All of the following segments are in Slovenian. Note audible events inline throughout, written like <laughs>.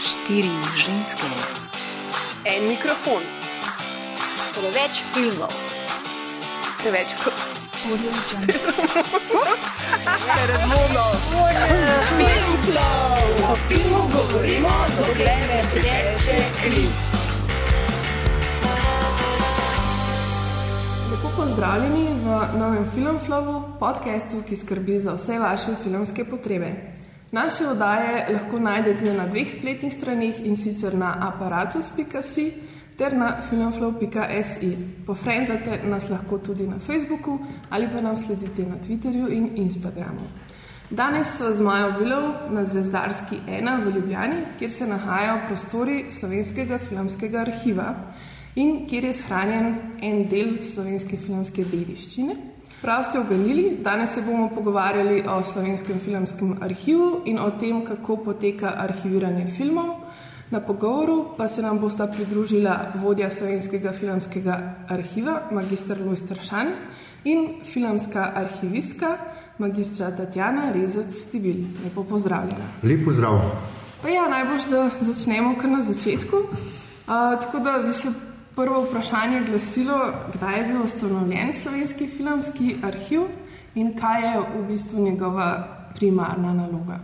Štiri ženske, En mikrofon, Preveč filmov. preveč Audio Jungle. razvodno. O filmu govorimo, dokler ne teče kri. Lepo pozdravljeni v novem Filmflowu, podkastu, ki skrbi za vse vaše filmske potrebe. Naše oddaje lahko najdete na dveh spletnih straneh in sicer na aparatus.si ter na filmflow.si. Pofrendate nas lahko tudi na Facebooku ali pa nam sledite na Twitterju in Instagramu. Danes so z Majo Vilov na Zvezdarski 1 v Ljubljani, kjer se nahajajo prostori Slovenskega filmskega arhiva in kjer je shranjen en del slovenske filmske dediščine. Prav ste oganili, danes se bomo pogovarjali o slovenskem filmskem arhivu in o tem, kako poteka arhiviranje filmov. Na pogovoru pa se nam bosta pridružila vodja slovenskega filmskega arhiva, magistr Lojs Tršan in filmska arhivistka, magistra Tatjana Rezec Stibil. Lepo pozdravljena. Lep pozdrav. Pa ja, najbolj, da začnemo kar na začetku. Uh, tako da bi se prvo vprašanje glasilo, kdaj je bil ustanovljen slovenski filmski arhiv in kaj je v bistvu njegova primarna naloga.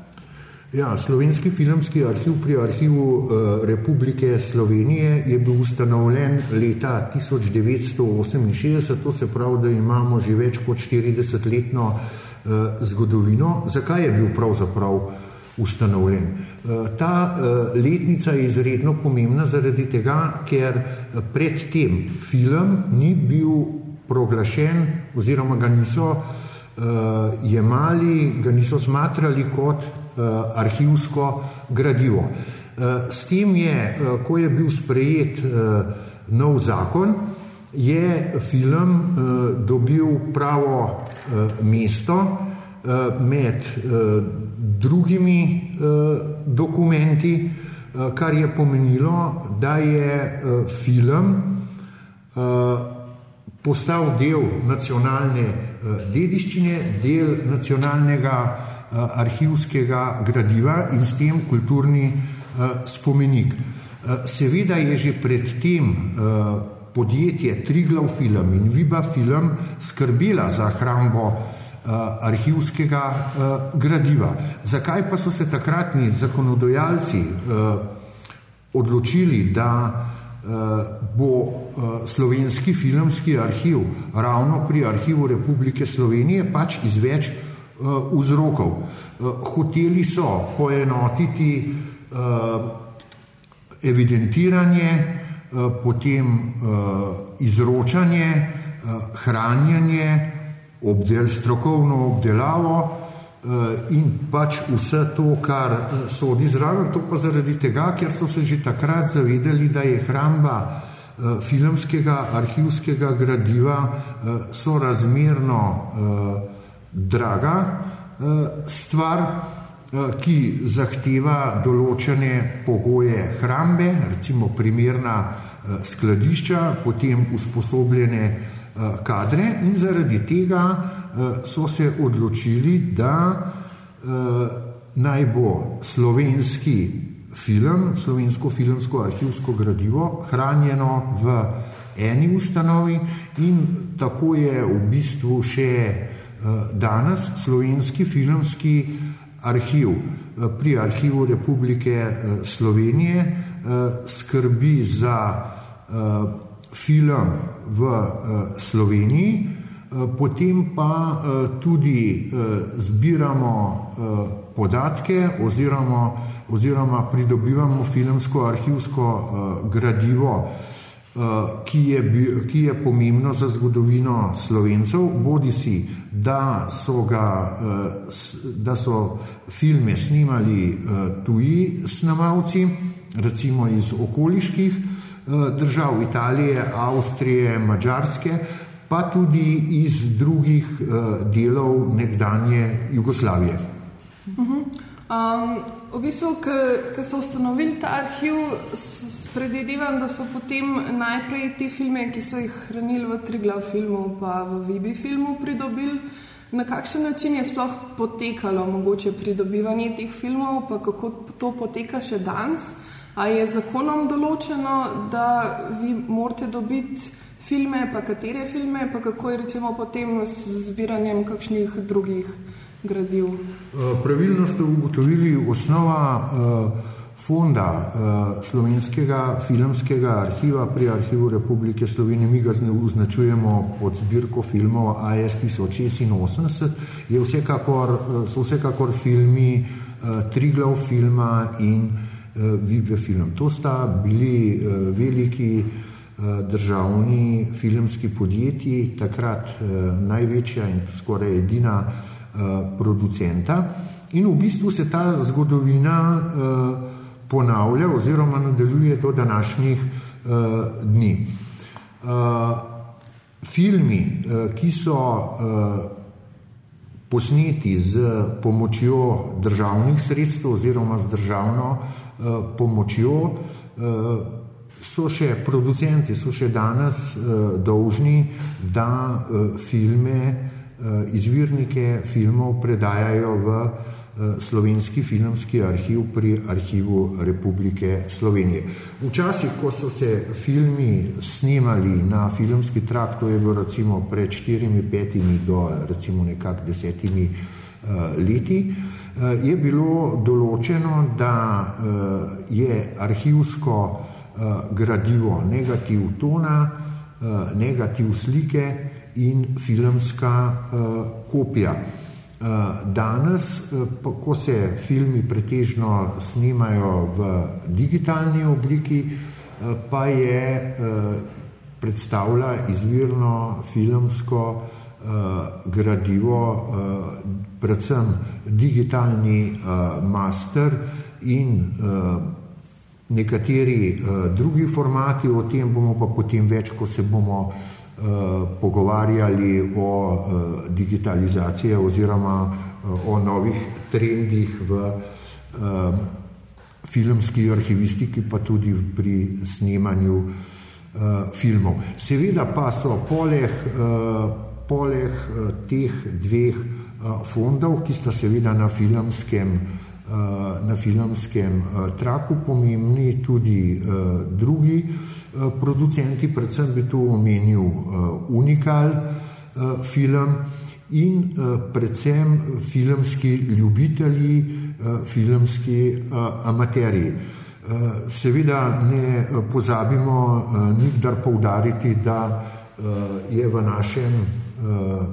Ja, Slovenski filmski arhiv pri Arhivu eh, Republike Slovenije je bil ustanovljen leta 1968, to se pravi, da imamo že več kot 40-letno eh, zgodovino. Zakaj je bil pravzaprav ustanovljen? Eh, ta eh, letnica je izredno pomembna zaradi tega, ker eh, predtem film ni bil proglašen oziroma ga niso jemali, ga niso smatrali kot arhivsko gradivo. S tem je, ko je bil sprejet nov zakon, je film dobil pravo mesto med uh, drugimi uh, dokumenti, kar je pomenilo, da je film postal del nacionalne dediščine, del nacionalnega arhivskega gradiva in s tem kulturni spomenik. Seveda je že predtem podjetje Triglav Film in Viba Film skrbela za hrambo arhivskega uh, gradiva. Zakaj pa so se takratni zakonodajalci uh, odločili, da bo slovenski filmski arhiv ravno pri Arhivu Republike Slovenije pač iz več vzrokov. Hoteli so poenotiti evidentiranje, potem izročanje, hranjanje, obdel, strokovno obdelavo, in pač vse to, kar sodi zraven, to pa zaradi tega, ker so se že takrat zavedali, da je hramba filmskega, arhivskega gradiva sorazmerno draga stvar, ki zahteva določene pogoje hrambe, recimo primerna skladišča, potem usposobljene kadre in zaradi tega so se odločili, da naj bo slovenski film, slovensko filmsko arhivsko gradivo hranjeno v eni ustanovi in tako je v bistvu še danes slovenski filmski arhiv pri Arhivu Republike Slovenije skrbi za film v Sloveniji, potem pa tudi zbiramo podatke oziroma, oziroma pridobivamo filmsko arhivsko gradivo, ki je, ki je pomembno za zgodovino slovencev, bodi si, da so, ga, da so filme snimali tuji snemalci, recimo iz okoliških držav Italije, Avstrije, Mačarske, pa tudi iz drugih delov nekdanje Jugoslavije. Um, v bistvu, ko so ustanovili ta arhiv, predvidevam, da so potem najprej te filme, ki so jih hranili v Triglav filmu, pa v Vibi filmu, pridobili Na kakšen način je sploh potekalo mogoče pridobivanje teh filmov, pa kako to poteka še danes? A je zakonom določeno, da vi morate dobiti filme, pa katere filme, pa kako je recimo potem z zbiranjem kakšnih drugih gradiv? Eh, pravilno ste ugotovili osnova uh, fonda uh, slovenskega filmskega arhiva pri Arhivu Republike Slovenije, mi ga označujemo pod zbirko filmov AS 1086, je vsekakor, so vsekakor filmi uh, Triglav filma in uh, Vive film. To sta bili uh, veliki uh, državni filmski podjetji, takrat največja in skoraj edina producenta. In v bistvu se ta zgodovina ponavlja oziroma nadaljuje do današnjih dni. Filmi, ki so posneti z pomočjo državnih sredstev oziroma z državno pomočjo, uh, so še producenti, so še danes uh, dolžni, da filme, izvirnike filmov predajajo v Eh, slovenski filmski arhiv pri Arhivu Republike Slovenije. Včasih, ko so se filmi snimali na filmski trak, to je bilo recimo pred štirimi, petimi do recimo nekak desetimi uh, leti, je bilo določeno, da uh, je arhivsko uh, gradivo negativ tona, negativ slike in filmska kopija. Eh, danes, eh, ko se filmi pretežno snimajo v digitalni obliki, eh, pa je predstavlja izvirno filmsko gradivo, predvsem digitalni master in nekateri drugi formati, o tem bomo pa potem več, ko se bomo Eh, pogovarjali o eh, digitalizaciji oziroma eh, o novih trendih v filmski arhivistiki, pa tudi pri snemanju filmov. Seveda pa so poleg, poleg teh dveh fondov, ki sta seveda na filmskem, na filmskem traku pomembni, tudi drugi Eh, producenti, predvsem bi tu omenil Unikal film in predvsem filmski ljubitelji, filmski amaterji. Seveda ne pozabimo nikdar poudariti, da je v našem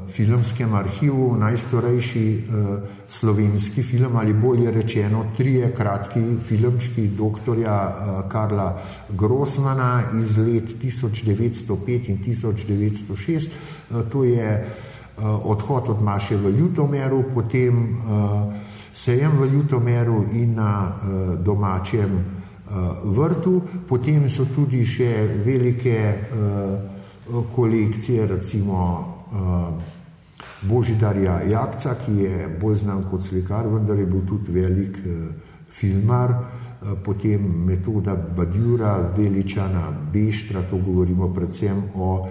filmskem arhivu najstarejši uh, slovenski film ali bolje rečeno trije kratki filmčki doktorja uh, Karla Grossmana iz let 1905 in 1906. Uh, to je odhod od Maše v Ljutomeru, potem sejem v Ljutomeru in na domačem vrtu, potem so tudi še velike kolekcije, recimo Božidarja Jakca, ki je bolj znan kot slikar, vendar je bil tudi velik uh, filmar, uh, potem metoda Badjura, Veličana, Beštra, to govorimo predvsem o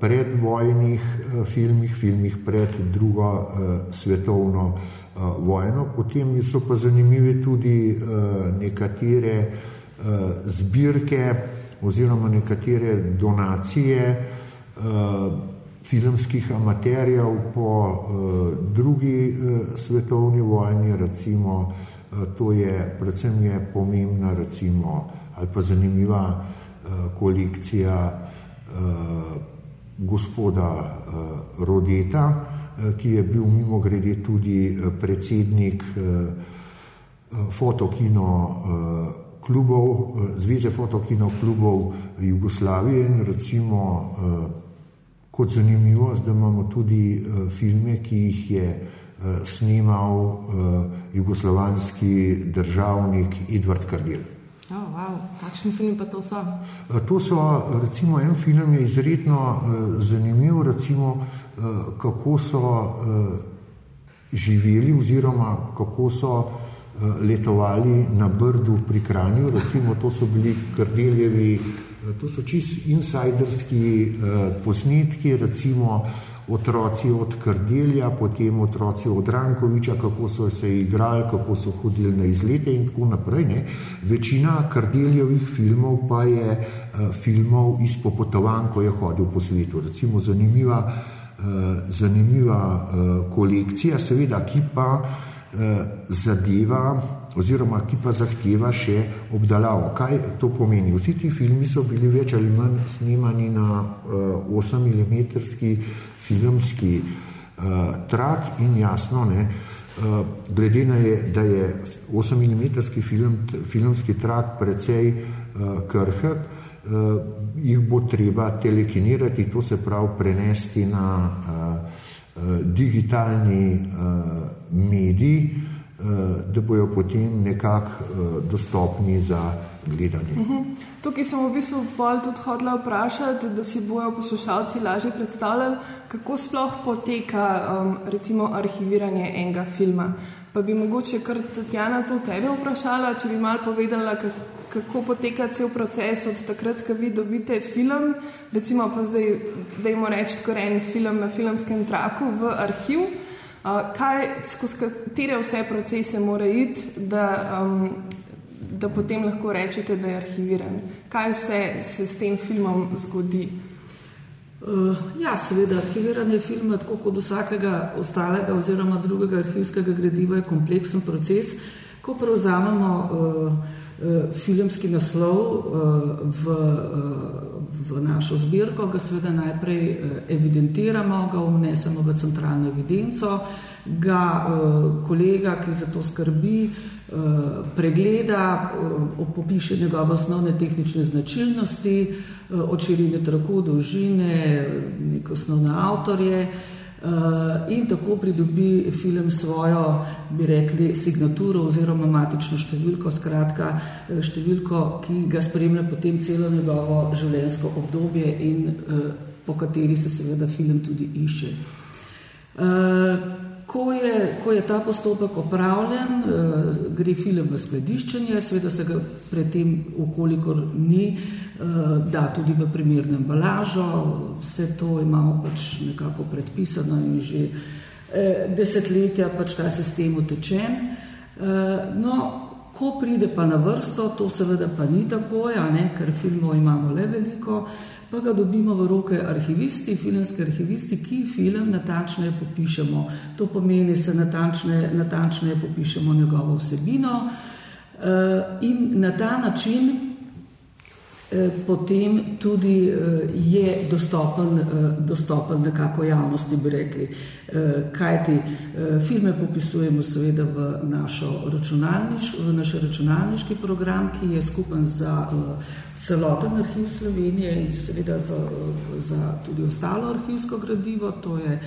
predvojnih filmih, filmih pred drugo svetovno vojno. Potem so pa zanimive tudi nekatere zbirke oziroma nekatere donacije filmskih amaterjev po uh, drugi uh, svetovni vojni, recimo, uh, to je predvsem je pomembna recimo, ali pa zanimiva uh, kolekcija uh, gospoda uh, Rodeta, uh, ki je bil mimo grede tudi uh, predsednik uh, fotokino uh, klubov, uh, Zveze fotokino klubov Jugoslavije in recimo uh, kot zanimivost, da imamo tudi uh, filme, ki jih je uh, snimal uh, jugoslovanski državnik Edvard Kardel. Oh, wow. Kakšni filmi pa to so? To so, recimo, en film je izredno uh, zanimiv, recimo, uh, kako so uh, živeli oziroma kako so uh, letovali na Brdu pri Kranju, recimo, to so bili Kardeljevi uh, To so čist insiderski uh, posnetki, recimo otroci od Krdelja, potem otroci od Rankoviča, kako so se igrali, kako so hodili na izlete in tako naprej. Ne. Večina Krdeljevih filmov pa je filmov iz popotovanj, ko je hodil po svetu. Recimo zanimiva, zanimiva kolekcija, seveda, ki pa zadeva oziroma ki pa zahteva še obdelavo. Kaj to pomeni? Vsi ti filmi so bili več ali manj snemani na uh, 8 mm filmski uh, trak in jasno, ne, uh, glede na je, da je 8 mm film, filmski trak precej uh, krhek, uh, jih bo treba telekinirati, to se pravi prenesti na uh, uh, digitalni uh, medij, Eh, da bojo potem nekako eh, dostopni za gledanje. Uh mhm. -huh. Tukaj sem v bistvu bolj tudi hodila vprašati, da si bojo poslušalci lažje predstavljali, kako sploh poteka um, recimo arhiviranje enega filma. Pa bi mogoče kar Tatjana to tebe vprašala, če bi mal povedala, kako poteka cel proces od takrat, ko vi dobite film, recimo pa zdaj, da jim rečete, en film na filmskem traku v arhiv kaj, skozi katere vse procese mora iti, da, um, da potem lahko rečete, da je arhiviran. Kaj vse se s tem filmom zgodi? Uh, ja, seveda, arhiviranje filma, tako kot vsakega ostalega oziroma drugega arhivskega gradiva, je kompleksen proces. Ko prevzamemo uh, uh, filmski naslov uh, v, uh, v našo zbirko, ga seveda najprej eh, evidentiramo, ga vnesemo v centralno evidenco, ga eh, kolega, ki za to skrbi, eh, pregleda, popiše njegove osnovne tehnične značilnosti, od širine traku, dolžine, neke osnovne avtorje. Uh, in tako pridobi film svojo, bi rekli, signaturo oziroma matično številko, skratka, eh, številko, ki ga spremlja potem celo njegovo življenjsko obdobje in uh, po kateri se seveda film tudi išče. Ko je, ko je ta postopek opravljen, uh, gre film v skladiščenje, seveda se ga predtem, ukolikor ni, uh, da tudi v primernem balažo, vse to imamo pač nekako predpisano in že uh, desetletja pač ta sistem utečen. No, ko pride pa na vrsto, to seveda pa ni tako, ker filmov imamo le veliko, pa ga dobimo v roke arhivisti, filmski arhivisti, ki film natančneje popišemo. To pomeni, da se natančneje, natančneje popišemo njegovo vsebino eh, in na ta način potem tudi eh, je dostopen, eh, dostopen nekako javnosti, bi rekli. Kajti filme popisujemo seveda v, računalniš, v naš računalniški program, ki je skupen za celoten arhiv Slovenije in seveda za, za tudi ostalo arhivsko gradivo, to je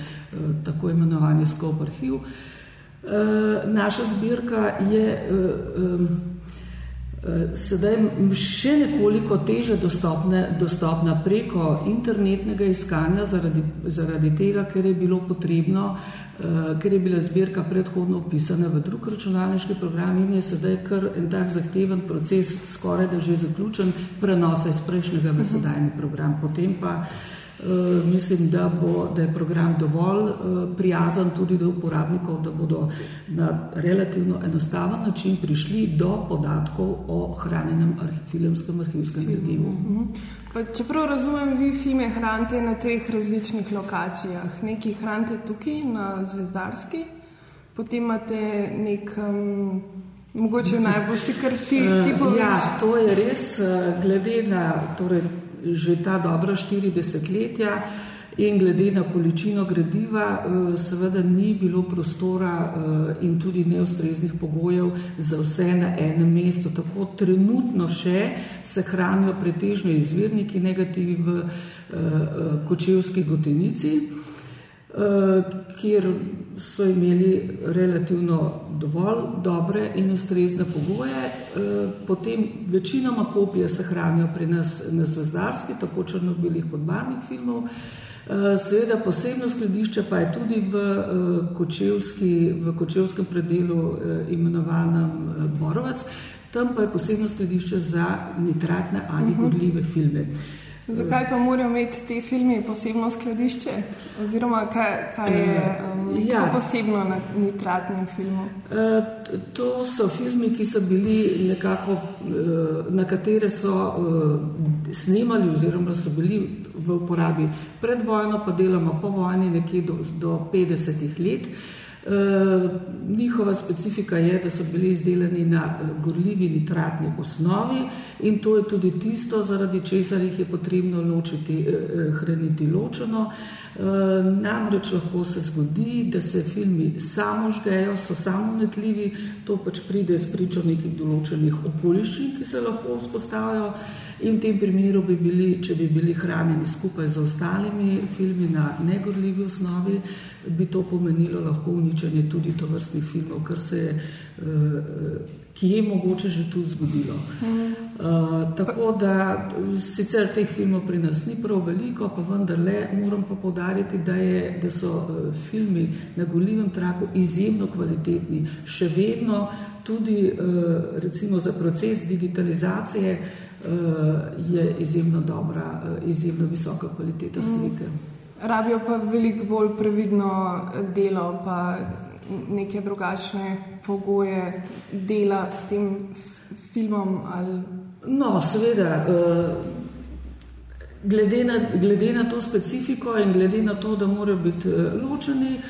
tako imenovani skop arhiv. Naša zbirka je Eh, sedaj še nekoliko teže dostopne, dostopna preko internetnega iskanja, zaradi, zaradi tega, ker je bilo potrebno, uh, ker je bila zbirka predhodno upisana v drug računalniški program in je sedaj kar en tak zahteven proces, skoraj da že zaključen, prenosa iz prejšnjega v sedajni program. Potem pa uh, Eh, mislim, da, bo, da je program dovolj uh, prijazen tudi do uporabnikov, da bodo na relativno enostaven način prišli do podatkov o hranjenem arhi filmskem arhivskem gradivu. Mhm. -huh. Čeprav razumem, vi filme hranite na treh različnih lokacijah. Nekaj hranite tukaj na Zvezdarski, potem imate nek. Um, Mogoče najboljši, kar ti, ti poveš. Ja, to je res, glede na torej, že ta dobra štiri desetletja in glede na količino gradiva, eh, seveda ni bilo prostora eh, in tudi neustreznih pogojev za vse na enem mestu. Tako trenutno še se hranijo pretežno izvirniki negativi v eh, kočevski gotenici, kjer so imeli relativno dovolj dobre in ustrezne pogoje. Eh, potem večinoma kopije se hranijo pri nas na zvezdarski, tako črno-belih kot barvnih filmov. Eh, seveda posebno skladišče pa je tudi v, eh, kočevski, v kočevskem predelu imenovanem Borovec, tam pa je posebno skladišče za nitratne ali mhm. gorljive filme. Zakaj pa morajo imeti ti filmi posebno skladišče? Oziroma, kaj, kaj je um, ja. posebno na nitratnem filmu? E, to so filmi, ki so bili nekako, na katere so snemali, oziroma so bili v uporabi pred vojno, pa deloma po vojni, nekje do, do 50 let. Eh, njihova specifika je, da so bili izdelani na eh, gorljivi nitratni osnovi in to je tudi tisto, zaradi česar jih je potrebno ločiti, eh, hraniti ločeno. Namreč lahko se zgodi, da se filmi samo žgejo, so samo netljivi, to pač pride s pričo nekih določenih okoliščin, ki se lahko vzpostavijo. In v tem primeru bi bili, če bi bili hranjeni skupaj z ostalimi filmi na negorljivi osnovi, bi to pomenilo lahko uničenje tudi to vrstnih filmov, kar se je, ki je mogoče že tudi zgodilo. Uh, tako da sicer teh filmov pri nas ni prav veliko, pa vendarle moram pa podariti, da, je, da so filmi na goljivem traku izjemno kvalitetni. Še vedno tudi recimo za proces digitalizacije je izjemno dobra, izjemno visoka kvaliteta slike. Rabijo pa veliko bolj previdno delo, pa neke drugačne pogoje dela s tem filmom. Ali... No, seveda. Glede na, glede na to specifiko in glede na to, da morajo biti ločeni,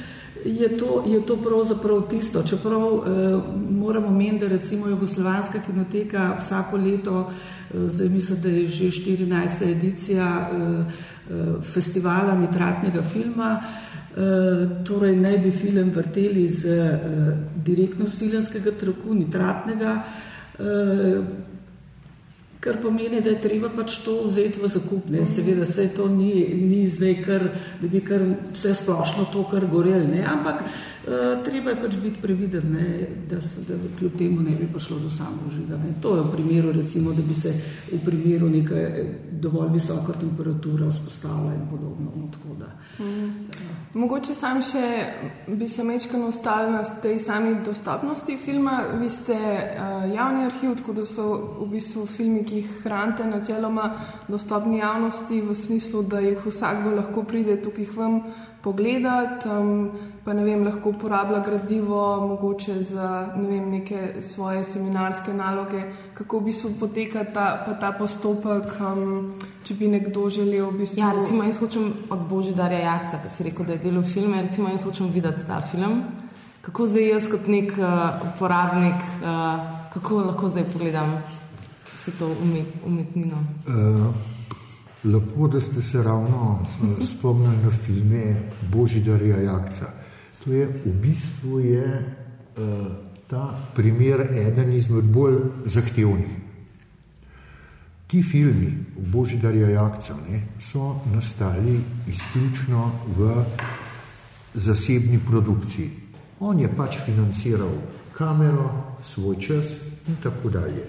je to, je to pravzaprav tisto. Čeprav eh, moramo meniti, da recimo Jugoslovanska kinoteka vsako leto, eh, zdaj mislim, da je že 14. edicija eh, eh, festivala nitratnega filma, eh, torej naj bi film vrteli z, eh, direktno z filmskega traku nitratnega. Eh, Kar pomeni, da je treba pač to vzeti v zakup. Ne? Seveda, se to ni, ni zdaj, kar, da bi kar vse splošno to kar gorel, ne? ampak uh, treba je pač biti previden, ne? da se da kljub temu ne bi prišlo do samožiga. To je v primeru, recimo, da bi se v primeru neka dovolj visoka temperatura vzpostavila in podobno. No, da, mm. Mogoče sam še bi se mečkano ostal na tej sami dostopnosti filma. Vi ste uh, javni arhiv, tako da so v bistvu filmi, ki jih hranite načeloma dostopni javnosti v smislu, da jih vsakdo lahko pride tukaj vam pogledati, um, pa ne vem, lahko uporablja gradivo, mogoče za ne vem, neke svoje seminarske naloge, kako v bistvu poteka ta, ta postopek, um, če bi nekdo želel. V bistvu... Ja, recimo, jaz hočem od Božidarja Jakca, ki si rekel, da je delal filme, recimo, jaz hočem videti ta film. Kako zdaj jaz kot nek uh, uporabnik, uh, kako lahko zdaj pogledam? se to umetnino? Uh, lepo, da ste se ravno uh, spomnili na filme Božidarja Jakca. To je v bistvu je, uh, ta primer eden izmed bolj zahtevnih. Ti filmi Božidarja Jakca ne, so nastali izključno v zasebni produkciji. On je pač financiral kamero, svoj čas in tako dalje.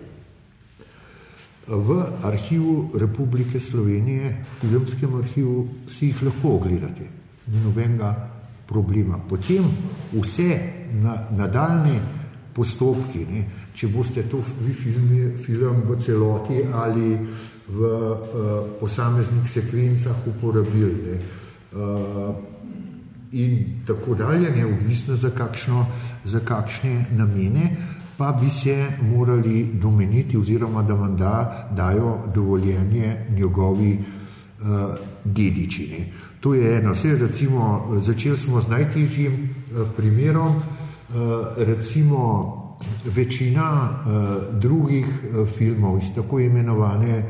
V arhivu Republike Slovenije, filmskem arhivu, si jih lahko ogledate, ni nobenega problema. Potem vse na, nadaljne postopke, ne, če boste to vi filmi, film v celoti ali v uh, posameznih sekvencah uporabili ne, uh, in tako dalje, ne, odvisno za, kakšno, za kakšne namene, pa bi se morali domeniti, oziroma da vam da, dajo dovoljenje njegovi dedičini. To je eno. Vse, recimo, začeli smo z najtežjim uh, primerom. Uh, recimo, večina drugih filmov iz tako imenovane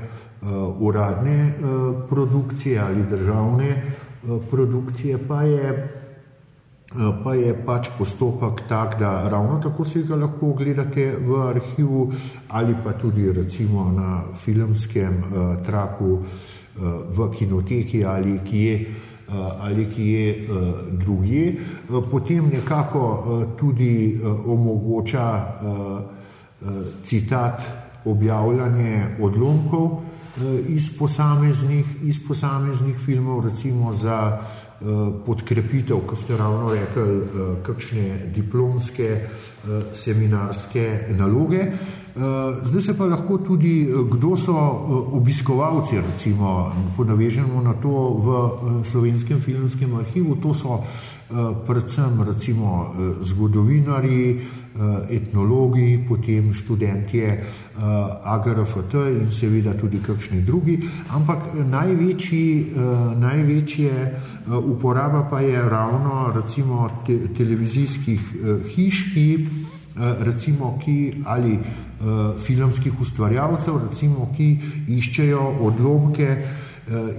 uradne produkcije ali državne produkcije pa je Eh, pa je pač postopek tak, da ravno tako se ga lahko ogledate v arhivu ali pa tudi recimo na filmskem uh, traku uh, v kinoteki ali kje, uh, ali kje uh, drugje. Uh, potem nekako tudi omogoča citat objavljanje odlomkov iz, posameznih, iz posameznih filmov, recimo za Eh, podkrepitev, kot ste ravno rekli, eh, kakšne diplomske, eh, seminarske naloge. Zdaj se pa lahko tudi, kdo so obiskovalci, recimo, ponavežemo na to v slovenskem filmskem arhivu. To so predvsem recimo zgodovinari, etnologi, potem študentje AGRFT in seveda tudi kakšni drugi. Ampak največji, največje uporaba pa je ravno recimo te, televizijskih hiš, ki recimo, ki ali filmskih ustvarjalcev, recimo, ki iščejo odlomke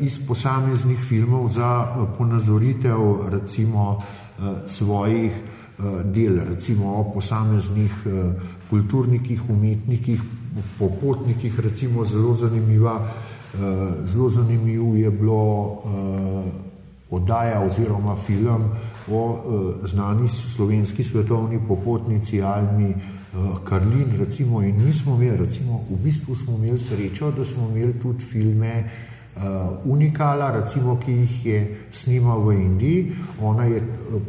iz posameznih filmov za ponazoritev recimo svojih del, recimo o posameznih kulturnikih, umetnikih, popotnikih, recimo zelo zanimiva, zelo zanimiv je bilo oddaja oziroma film o znani slovenski svetovni popotnici Almi Karlin, recimo, in mi smo imeli, recimo, v bistvu smo imeli srečo, da smo imeli tudi filme Unikala, recimo, ki jih je snimal v Indiji, ona je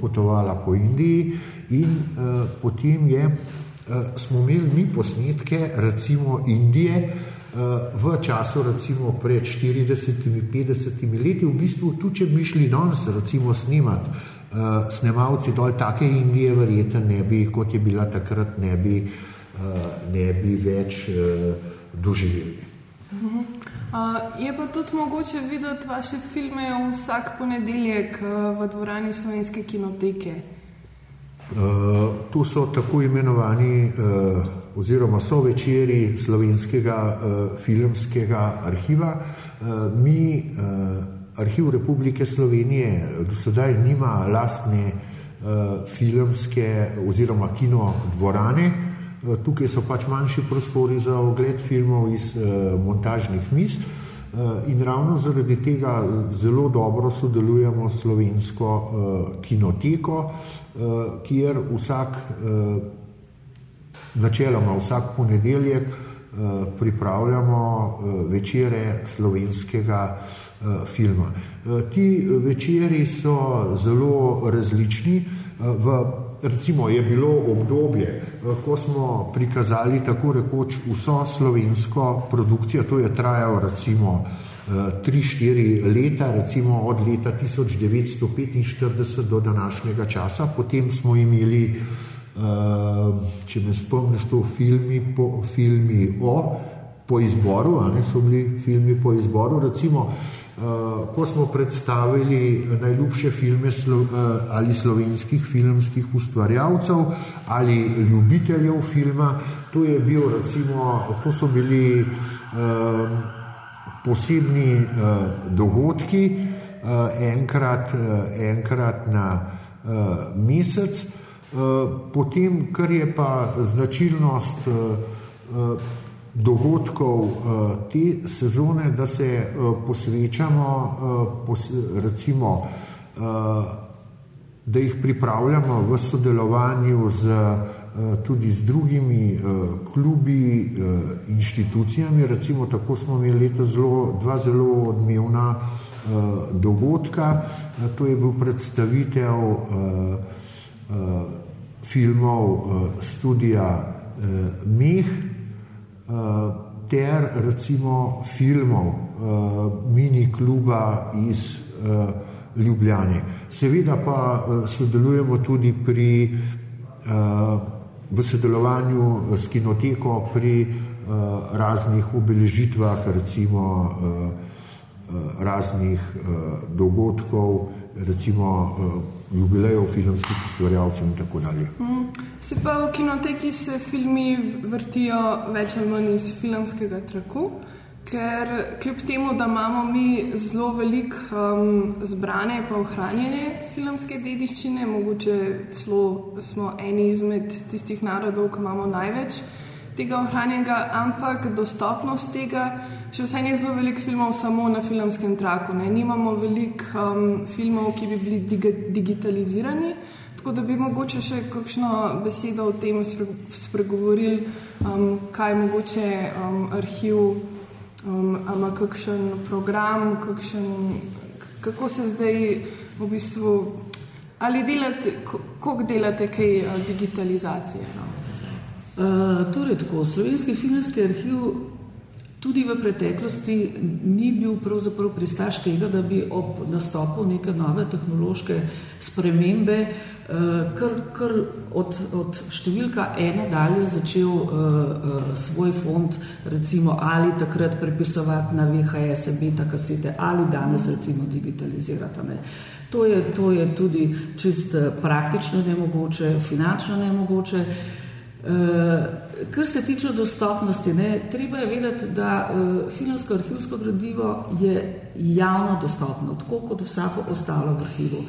potovala po Indiji in potem je, smo imeli mi posnetke, recimo Indije, v času recimo pred 40-50 leti, v bistvu tudi če bi šli danes recimo snimati, snemalci dol take Indije verjetno ne bi, kot je bila takrat, ne bi, ne bi več doživeli. Uh, je pa tudi mogoče videti vaše filme vsak ponedeljek v dvorani Slovenske kinoteke. Uh, to so tako imenovani, uh, oziroma so večeri slovenskega uh, filmskega arhiva. Uh, mi, uh, Arhiv Republike Slovenije, do sedaj nima lastne uh, filmske oziroma kino dvorane. Uh, tukaj so pač manjši prostori za ogled filmov iz uh, montažnih mis. In ravno zaradi tega zelo dobro sodelujemo s slovensko uh, kinoteko, uh, kjer vsak, uh, načeloma vsak ponedeljek, uh, pripravljamo uh, večere slovenskega uh, filma. Ti večeri so zelo različni. V, recimo je bilo obdobje, ko smo prikazali tako rekoč vso slovensko produkcijo, to je trajalo recimo 3-4 leta, recimo od leta 1945 do današnjega časa. Potem smo imeli, če me spomniš, to filmi, po, filmi o, po izboru, a ne so bili filmi po izboru, recimo, ko smo predstavili najljubše filme slo, ali slovenskih filmskih ustvarjalcev ali ljubiteljev filma, to je bil recimo, to so bili posebni uh, dogodki, uh, enkrat, uh, enkrat na uh, mesec. Potem, kar je pa značilnost uh, uh, dogodkov uh, te sezone, da se posvečamo, pos, recimo, da jih pripravljamo v sodelovanju z tudi z drugimi klubi, inštitucijami. Recimo tako smo imeli letos zelo, dva zelo odmevna dogodka. To je bil predstavitev filmov studija Meh ter recimo filmov mini kluba iz Ljubljane. Seveda pa sodelujemo tudi pri v sodelovanju s kinoteko pri raznih obeležitvah, recimo raznih dogodkov, recimo jubilejev filmskih ustvarjalcev in tako dalje. Mm. Se pa v kinoteki se filmi vrtijo več ali manj iz filmskega traku. Ker kljub temu, da imamo mi zelo veliko um, zbrane in ohranjene filmske dediščine, mogoče celo smo eni izmed tistih narodov, ki imamo največ tega ohranjenega, ampak dostopnost tega, še vsaj je zelo veliko filmov samo na filmskem traku. Ne? Nimamo veliko um, filmov, ki bi bili dig digitalizirani. Tako da bi mogoče še kakšno besedo o tem spre spregovorili, um, kaj mogoče um, arhiv um, ima kakšen program, kakšen, kako se zdaj v bistvu, ali delate, koliko delate kaj digitalizacije? No? Uh, torej, tako, slovenski filmski arhiv tudi v preteklosti ni bil pristaš tega, da bi ob nastopu neke nove tehnološke spremembe uh, kar, kar od, od številka ena dalje začel uh, uh, svoj fond recimo ali takrat prepisovati na VHS, beta kasete ali danes recimo digitalizirati. Ne. To je, to je tudi čist praktično nemogoče, finančno nemogoče. Uh, kar se tiče dostopnosti, ne, treba je vedeti, da uh, filmsko arhivsko gradivo je javno dostopno, tako kot vsako ostalo v arhivu.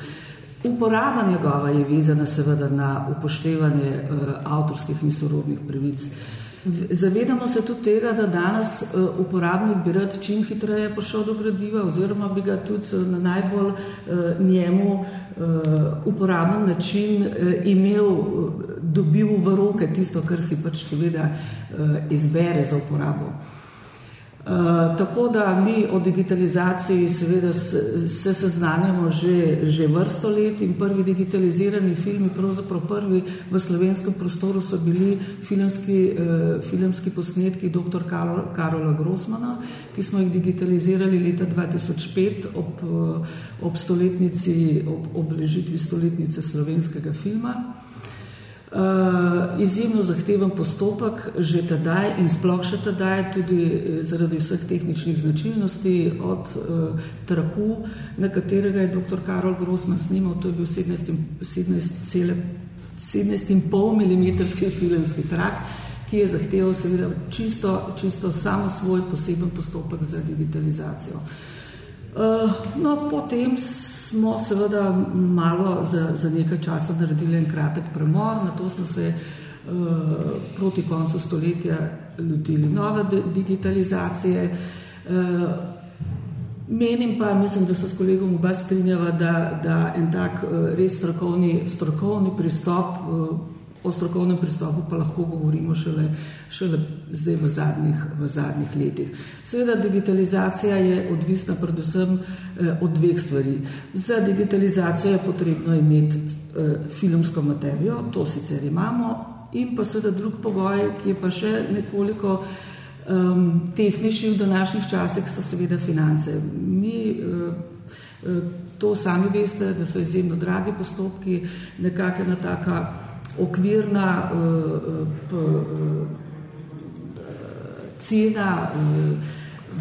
Uporaba njegova je vezana seveda na upoštevanje uh, avtorskih in sorodnih pravic. Uh, Zavedamo se tudi tega, da danes eh, uporabnik bi rad čim hitreje prišel do gradiva oziroma bi ga tudi eh, na najbolj eh, njemu uporaben način imel, dobil v roke tisto, kar si pač seveda izbere za uporabo. Uh, tako da mi o digitalizaciji seveda se, se seznanjamo že, že vrsto let in prvi digitalizirani filmi, pravzaprav prvi v slovenskem prostoru so bili filmski, uh, filmski posnetki dr. Karol, Karola Grossmana, ki smo jih digitalizirali leta 2005 ob, uh, ob stoletnici, ob obležitvi stoletnice slovenskega filma. Uh, izjemno zahteven postopek, že tedaj in sploh še tedaj, tudi eh, zaradi vseh tehničnih značilnosti, od uh, traku, na katerega je dr. Karol Grossman snimal, to je bil 17,5 mm filmski trak, ki je zahteval seveda čisto, čisto samo svoj poseben postopek za digitalizacijo. Uh, no, potem smo seveda malo za, za nekaj časa naredili en kratek premor, na to smo se uh, proti koncu stoletja lotili nove digitalizacije. Uh, menim pa, mislim, da se s kolegom oba strinjava, da, da en tak uh, res strokovni, strokovni pristop uh, O strokovnem pristopu pa lahko govorimo šele, šele zdaj v zadnjih, v zadnjih letih. Seveda, digitalizacija je odvisna predvsem eh, od dveh stvari. Za digitalizacijo je potrebno imeti eh, filmsko materijo, to sicer imamo, in pa seveda drug pogoj, ki je pa še nekoliko um, tehnični v današnjih časih, so seveda finance. Mi eh, to sami veste, da so izjemno dragi postopki, nekakšna taka okvirna uh, uh, cena uh,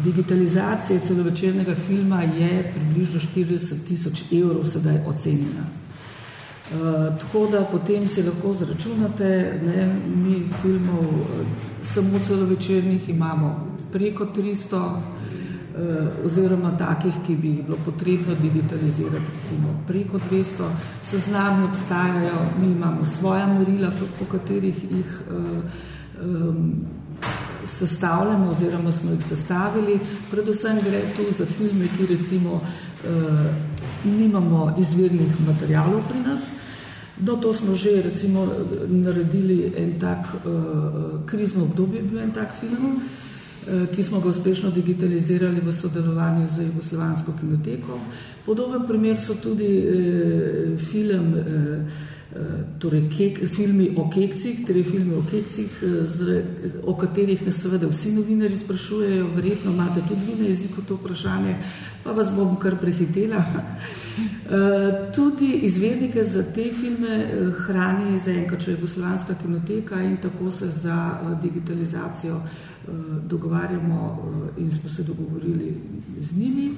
digitalizacije celovečernega filma je približno 40 tisoč evrov sedaj ocenjena. Uh, tako da potem si lahko zračunate, ne, mi filmov samo celovečernih imamo preko 300 Eh, oziroma takih, ki bi jih bilo potrebno digitalizirati, recimo preko 200. Seznami obstajajo, mi imamo svoja merila, po, po katerih jih um, sestavljamo oziroma smo jih sestavili. Predvsem gre tu za filme, ki recimo uh, nimamo izvirnih materijalov pri nas. No, to smo že recimo naredili en tak uh, krizno obdobje, bil en tak film. Eh, ki smo ga uspešno digitalizirali v sodelovanju z Jugoslovansko kinoteko. Podoben primer so tudi eh, film, eh torej kek, filmi o kekcih, torej filmi o kekcih, eh, z, o katerih nas seveda vsi novinari sprašujejo, verjetno imate tudi vi na jeziku to vprašanje, pa vas bom kar prehitela. <laughs> Eh, tudi izvednike za te filme eh, hrani zaenkrat še Jugoslovanska kinoteka in tako se za eh, digitalizacijo eh, Eh, dogovarjamo eh, in smo se dogovorili z njimi.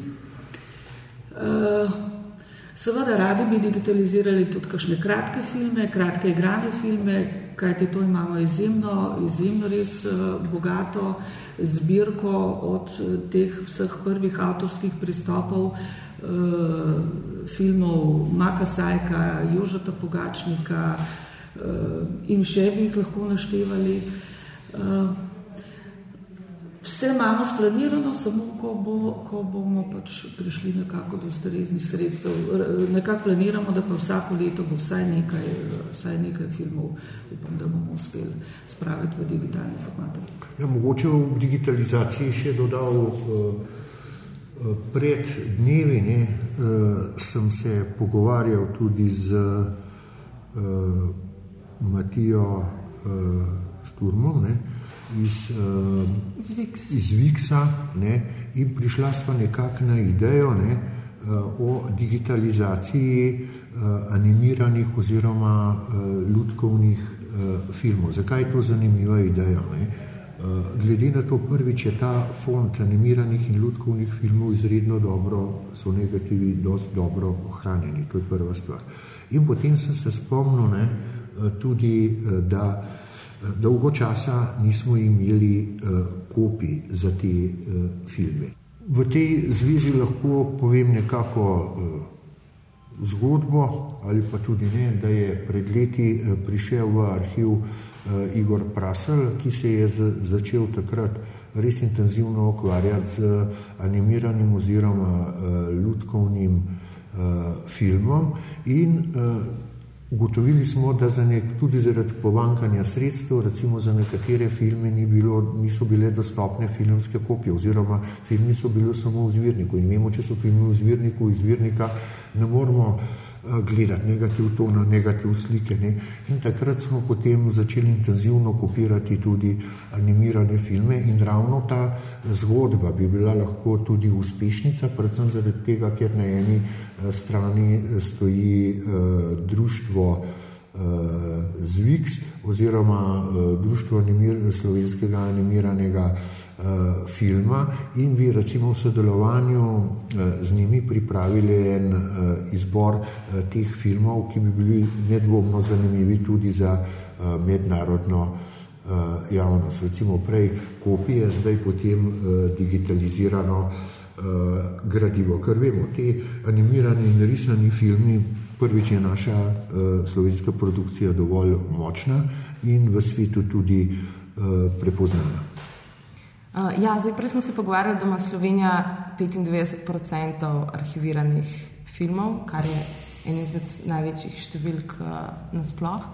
Eh, seveda radi bi digitalizirali tudi kakšne kratke filme, kratke igrane filme, kajti to imamo izjemno, izjemno res bogato zbirko od teh vseh prvih avtorskih pristopov filmov Maka Sajka, Jožeta Pogačnika in še bi jih lahko naštevali. Vse imamo splanirano, samo ko, bo, ko bomo pač prišli nekako do ustreznih sredstev. Nekako planiramo, da pa vsako leto bo vsaj nekaj, vsaj nekaj filmov, upam, da bomo uspeli spraviti v digitalni format. Ja, mogoče v digitalizaciji še dodal, pred dnevi ne, sem se pogovarjal tudi z Matijo Šturmom, ne, iz, uh, Zviks. iz Viksa ne, in prišla sva nekako na idejo ne, uh, o digitalizaciji uh, animiranih oziroma uh, ljudkovnih uh, filmov. Zakaj je to zanimiva ideja? Ne? Uh, glede na to, prvič je ta fond animiranih in ljudkovnih filmov izredno dobro, so negativi dosti dobro ohranjeni, to je prva stvar. In potem sem se spomnil ne, tudi, da dolgo časa nismo imeli kopij za te filme. V tej zvezi lahko povem nekako zgodbo, ali pa tudi ne, da je pred leti prišel v arhiv Igor Prasel, ki se je začel takrat res intenzivno ukvarjati z animiranim oziroma ljudkovnim filmom in ugotovili smo, da za nek, tudi zaradi pomankanja sredstev, recimo za nekatere filme ni bilo, niso bile dostopne filmske kopije oziroma filmi so bili samo v zvirniku in vemo, če so filmi v zvirniku, iz zvirnika ne moramo gledati negativ tona, negativ slike. Ne? In takrat smo potem začeli intenzivno kopirati tudi animirane filme in ravno ta zgodba bi bila lahko tudi uspešnica, predvsem zaradi tega, ker na eni strani stoji uh, društvo uh, Zviks oziroma uh, društvo animir, slovenskega animiranega uh, filma in bi recimo v sodelovanju uh, z njimi pripravili en uh, izbor teh filmov, ki bi bili nedvomno zanimivi tudi za mednarodno javnost. Recimo prej kopije, zdaj potem digitalizirano gradivo. Ker vemo, te animirani in risani filmi, prvič je naša uh, slovenska produkcija dovolj močna in v svetu tudi uh, prepoznana. Uh, ja, zdaj prej smo se pogovarjali, da ima Slovenija 95% arhiviranih filmov, kar je en izmed največjih številk uh, nasploh.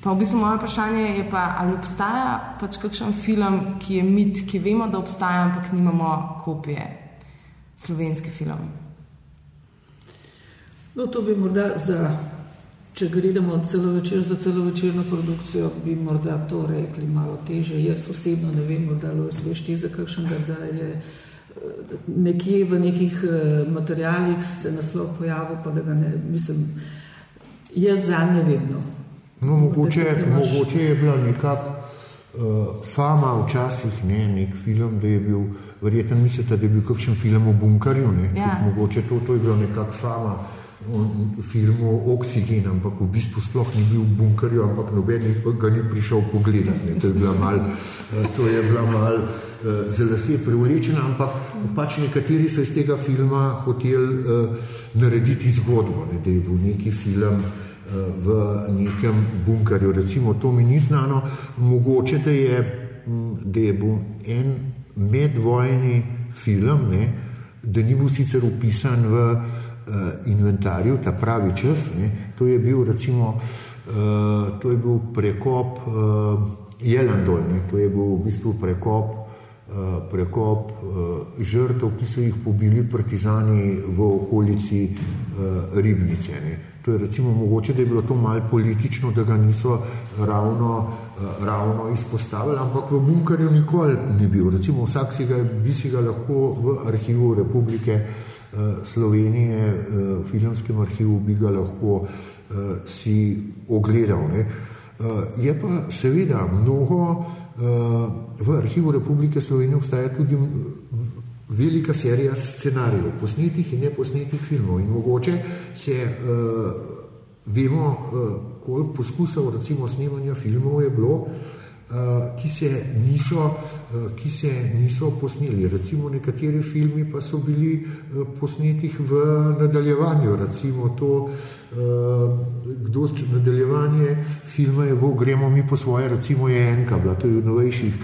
Pa v bistvu moje vprašanje je pa, ali obstaja pač kakšen film, ki je mit, ki vemo, da obstaja, ampak nimamo kopije slovenski film? No, to bi morda za, če gledamo celo večer za celo večerno produkcijo, bi morda to rekli malo teže. Jaz osebno ne vem, da lo sveš ti za kakšnega, da je eh, nekje v nekih eh, materialih se naslov pojavil, pa da ga ne, mislim, jaz za ne vem. No. No, mogoče, mogoče je bila nekako uh, fama včasih, ne, nek film, da je bil verjetno mislite, da je bil kakšen film o bunkerju. Ja. Mogoče to, to je bilo nekakšna fama filmu Oxygen, ampak v bistvu sploh ni bil v bunkerju, ampak noben ga ni prišel pogledati. To je bila mal, to je bila mal za lase privlečena, ampak pač nekateri so iz tega filma hoteli uh, narediti zgodbo, ne, da je bil neki film v nekem bunkerju. Recimo, to mi ni znano, mogoče da je, da je bil en medvojni film, ne, da ni bil sicer upisan v inventarju, ta pravi čas. Ne, to je bil recimo uh, to je bil prekop uh, Jelendol, to je bil v bistvu prekop. Prekop žrtev, ki so jih pobili partizani v okolici Ribnice. Ne. To je recimo mogoče, da je bilo to malo politično, da ga niso ravno, eh, ravno izpostavili, ampak v bunkerju nikoli ni bil. Recimo vsak si ga, bi si ga lahko v arhivu Republike eh, Slovenije, eh, v filmskem arhivu bi ga lahko si ogledal. Ne. Je pa seveda mnogo, v arhivu Republike Slovenije obstaja tudi velika serija scenarijev, posnetih in neposnetih filmov. In mogoče se vemo, koliko poskusov, recimo, snemanja filmov je bilo, ki, se niso, uh, ki se niso posneli. Recimo, nekateri filmi pa so bili uh, posnetih v nadaljevanju. Recimo, to, kdo z nadaljevanje filma je, bo, gremo mi po svoje, recimo, je enka, bila to je v novejših.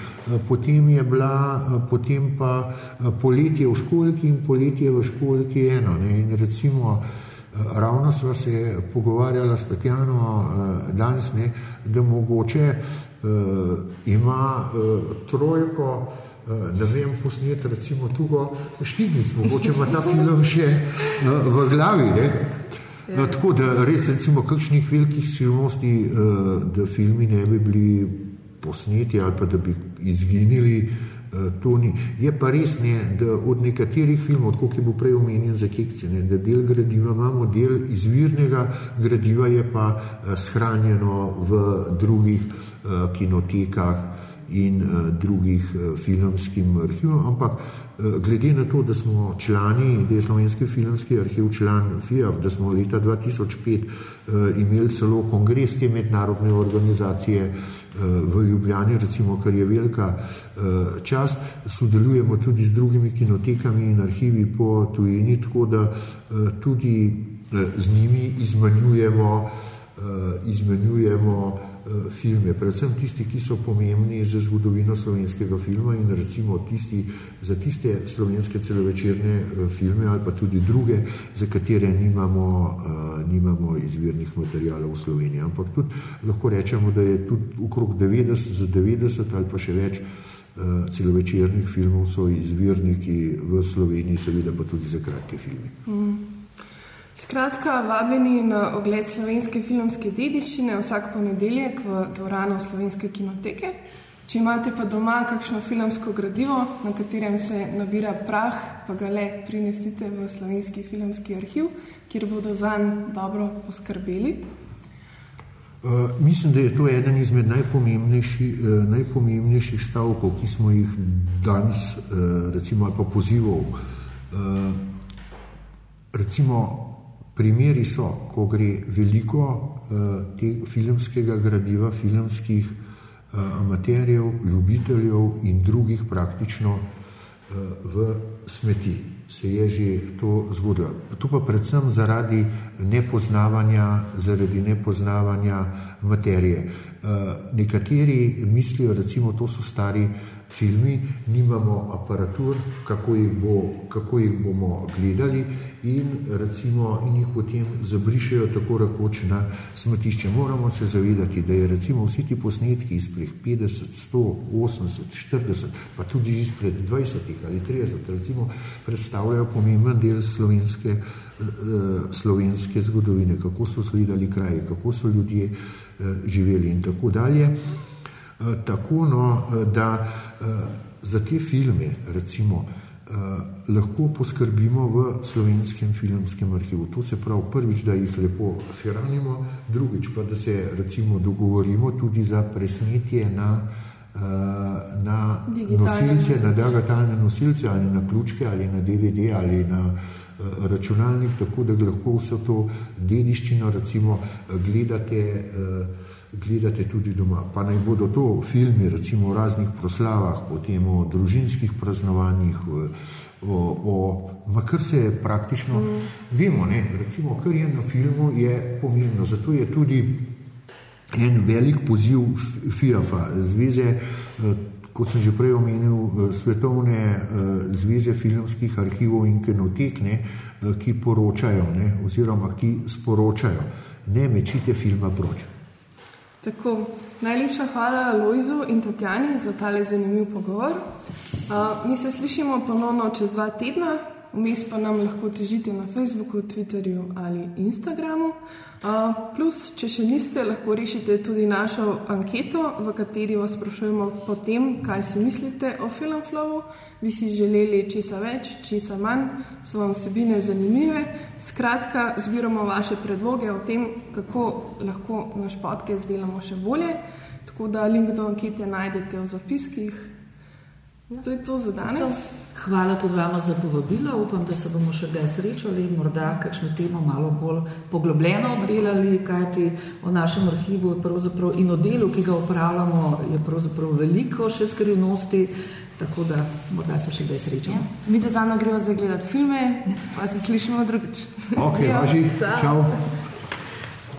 Potem je bila, potem pa poletje v školki in poletje v školki eno. Ne? In recimo, ravno sva se pogovarjala s Tatjano danes, ne, da mogoče ima uh, trojko, uh, ne vem, posnet recimo tugo štiric, mogoče ima ta film še v glavi. Ne? No, tako da res recimo kakšnih velikih skrivnosti, da filmi ne bi bili posneti ali pa da bi izginili. To ni. Je pa res, ne, da od nekaterih filmov, kot je bil prej omenjen za kekce, ne, da del gradiva imamo, del izvirnega gradiva je pa shranjeno v drugih uh, kinotekah in drugih filmskih arhivov. Ampak glede na to, da smo člani, da je Slovenski filmski arhiv član FIAF, da smo leta 2005 uh, imeli celo kongres te mednarodne organizacije v Ljubljani, recimo, kar je velika uh, čast, sodelujemo tudi z drugimi kinotekami in arhivi po tujini, tako da uh, tudi uh, z njimi izmenjujemo, izmenjujemo Eh, filme, predvsem tisti, ki so pomembni za zgodovino slovenskega filma in recimo tisti, za tiste slovenske celovečerne eh, filme ali pa tudi druge, za katere nimamo, uh, nimamo izvirnih materijalov v Sloveniji. Ampak tudi lahko rečemo, da je tudi okrog 90, za 90 ali pa še več celovečernih filmov so izvirniki v Sloveniji, seveda pa tudi za kratke filme. Mm. Skratka, vabljeni na ogled slovenske filmske dediščine vsak ponedeljek v dvorano Slovenske kinoteke. Če imate pa doma kakšno filmsko gradivo, na katerem se nabira prah, pa ga le prinesite v Slovenski filmski arhiv, kjer bodo za njim dobro poskrbeli. Uh, mislim, da je to eden izmed najpomembnejših, uh, najpomembnejših stavkov, ki smo jih danes, uh, recimo, pa pozivov. Uh, recimo, Primeri so, ko gre veliko tega filmskega gradiva, filmskih uh, amaterjev, ljubiteljev in drugih praktično uh, v smeti. Se je že to zgodilo. To pa predvsem zaradi nepoznavanja, zaradi nepoznavanja materije. Uh, nekateri mislijo, recimo, to so stari filmi, nimamo aparatur, kako jih, bo, kako jih bomo gledali in, recimo, in jih potem zabrišajo tako rekoč na smetišče. Moramo se zavedati, da je recimo vsi ti posnetki izpred 50, 100, 80, 40, pa tudi izpred 20 ali 30, recimo, predstavljajo pomemben del slovenske, uh, slovenske zgodovine, kako so izgledali kraji, kako so ljudje živeli in tako dalje. Uh, tako, no, da uh, za te filme, recimo, Eh, lahko poskrbimo v slovenskem filmskem arhivu. To se pravi, prvič, da jih lepo shranimo, drugič pa, da se recimo dogovorimo tudi za presnetje na, na nosilce, na digitalne nosilce ali na ključke ali na DVD ali na računalnik, tako da lahko vso to dediščino recimo gledate. Uh, gledate tudi doma. Pa naj bodo to filmi, recimo o raznih proslavah, potem o družinskih praznovanjih, o, o, o kar se praktično mm. vemo, ne? recimo, kar je na filmu, je pomembno. Zato je tudi en velik poziv FIAF-a, zveze, eh, kot sem že prej omenil, eh, svetovne eh, zveze filmskih arhivov in kinotek, ne? ki poročajo, ne? oziroma ki sporočajo, ne mečite filma proč. Tako, najlepša hvala Lojzu in Tatjani za tale zanimiv pogovor. Uh, mi se slišimo ponovno čez dva tedna, vmes pa nam lahko težite na Facebooku, Twitterju ali Instagramu. Plus, če še niste, lahko rešite tudi našo anketo, v kateri vas sprašujemo o tem, kaj si mislite o Filmflowu. Bi si želeli česa več, česa manj, so vam vsebine zanimive. Skratka, zbiramo vaše predloge o tem, kako lahko naš podcast delamo še bolje. Tako da link do ankete najdete v zapiskih. To je to za danes. Hvala tudi vama za povabilo. Upam, da se bomo še kdaj srečali in morda kakšno temo malo bolj poglobljeno obdelali, kajti o našem arhivu in o delu, ki ga upravljamo, je pravzaprav veliko še skrivnosti. Tako da morda se še kdaj srečamo. Ja. Mi do zano gremo zdaj gledati filme, pa se slišimo drugič. Ok, važi. Čau. Čau.